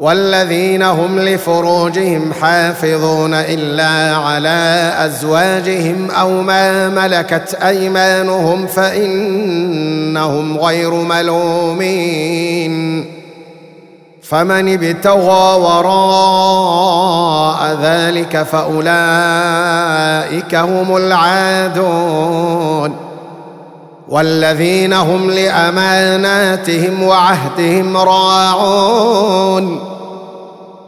والذين هم لفروجهم حافظون إلا على أزواجهم أو ما ملكت أيمانهم فإنهم غير ملومين. فمن ابتغى وراء ذلك فأولئك هم العادون. والذين هم لأماناتهم وعهدهم راعون.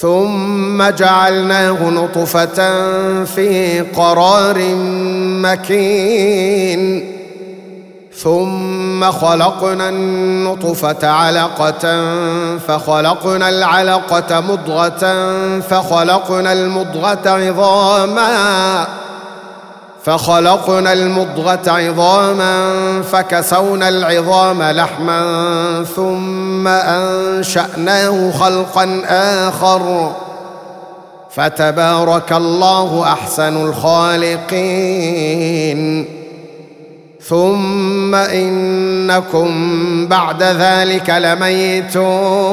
ثم جعلناه نطفة في قرار مكين. ثم خلقنا النطفة علقة فخلقنا العلقة مضغة فخلقنا المضغة عظاما. فخلقنا المضغة عظاما فكسونا العظام لحما ثم أنشأناه خلقا آخر. فتبارك الله أحسن الخالقين. ثم إنكم بعد ذلك لميتون.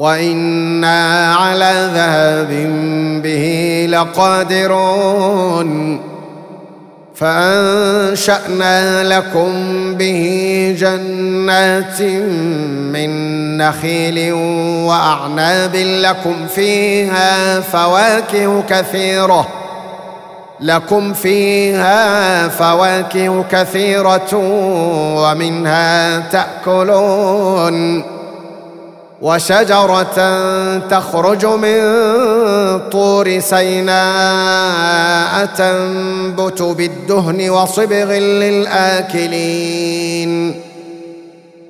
وأنا على ذهاب به لقادرون فانشانا لكم به جنات من نخيل واعناب لكم فيها فواكه كثيره لكم فيها فواكه كثيره ومنها تاكلون وشجرة تخرج من طور سيناء تنبت بالدهن وصبغ للآكلين.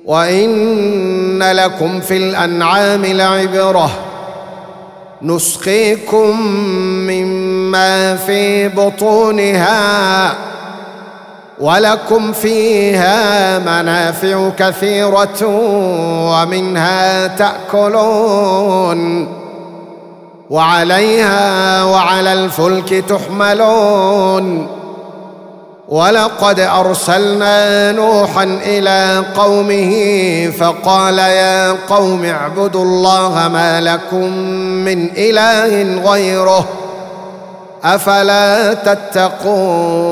وإن لكم في الأنعام لعبرة. نسقيكم مما في بطونها. ولكم فيها منافع كثيرة ومنها تأكلون وعليها وعلى الفلك تحملون ولقد أرسلنا نوحا إلى قومه فقال يا قوم اعبدوا الله ما لكم من إله غيره أفلا تتقون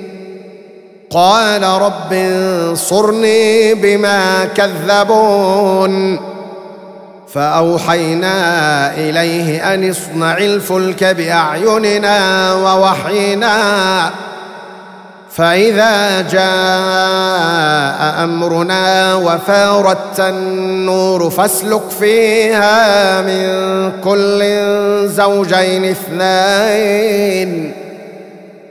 قال رب انصرني بما كذبون. فأوحينا إليه أن اصنع الفلك بأعيننا ووحينا. فإذا جاء أمرنا وفارت النور فاسلك فيها من كل زوجين اثنين.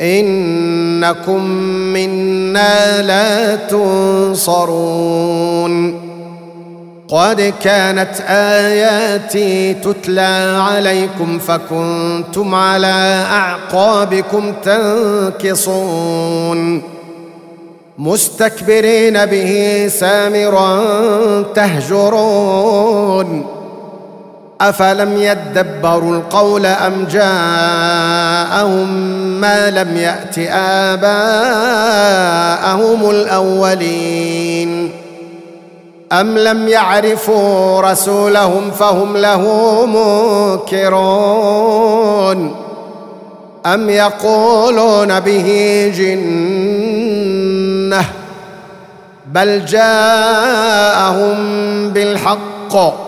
إنكم منا لا تنصرون. قد كانت آياتي تتلى عليكم فكنتم على أعقابكم تنكصون. مستكبرين به سامرا تهجرون. أفلم يدبروا القول أم جاءهم ما لم يأت آباءهم الأولين أم لم يعرفوا رسولهم فهم له منكرون أم يقولون به جنة بل جاءهم بالحق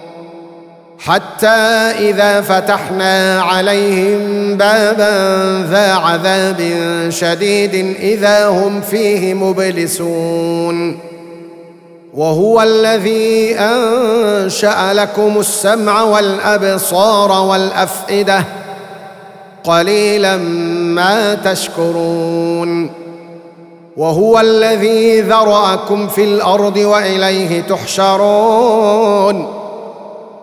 حتى إذا فتحنا عليهم بابا ذا عذاب شديد إذا هم فيه مبلسون. وهو الذي أنشأ لكم السمع والأبصار والأفئدة قليلا ما تشكرون. وهو الذي ذرأكم في الأرض وإليه تحشرون.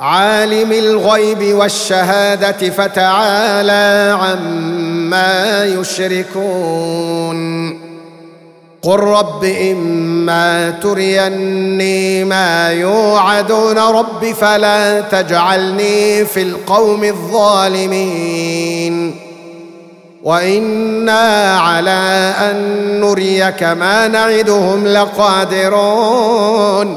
عالم الغيب والشهادة فتعالى عما يشركون. قل رب إما تريني ما يوعدون رب فلا تجعلني في القوم الظالمين. وإنا على أن نريك ما نعدهم لقادرون.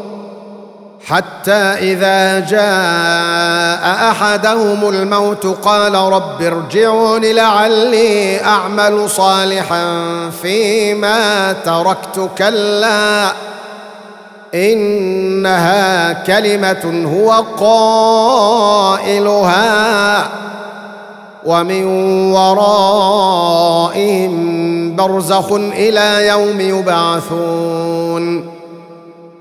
حتى إذا جاء أحدهم الموت قال رب ارجعون لعلي أعمل صالحا فيما تركت كلا إنها كلمة هو قائلها ومن ورائهم برزخ إلى يوم يبعثون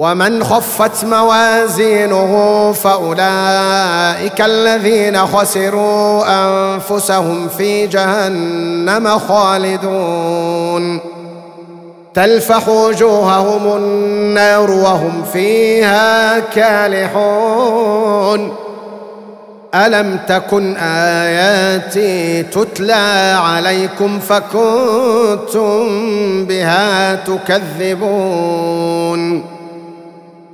ومن خفت موازينه فأولئك الذين خسروا أنفسهم في جهنم خالدون. تلفح وجوههم النار وهم فيها كالحون. ألم تكن آياتي تتلى عليكم فكنتم بها تكذبون؟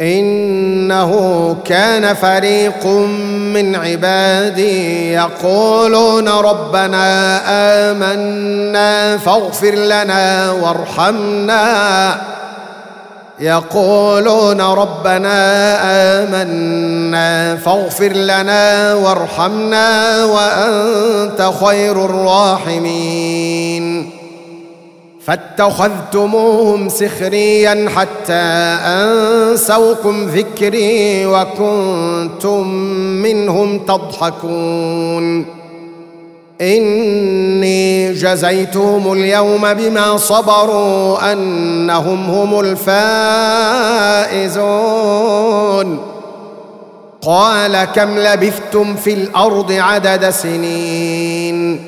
إنه كان فريق من عبادي يقولون ربنا آمنا فاغفر لنا وارحمنا. يقولون ربنا آمنا فاغفر لنا وارحمنا وأنت خير الراحمين. فاتخذتموهم سخريا حتى أنسوكم ذكري وكنتم منهم تضحكون. إني جزيتهم اليوم بما صبروا أنهم هم الفائزون. قال كم لبثتم في الأرض عدد سنين؟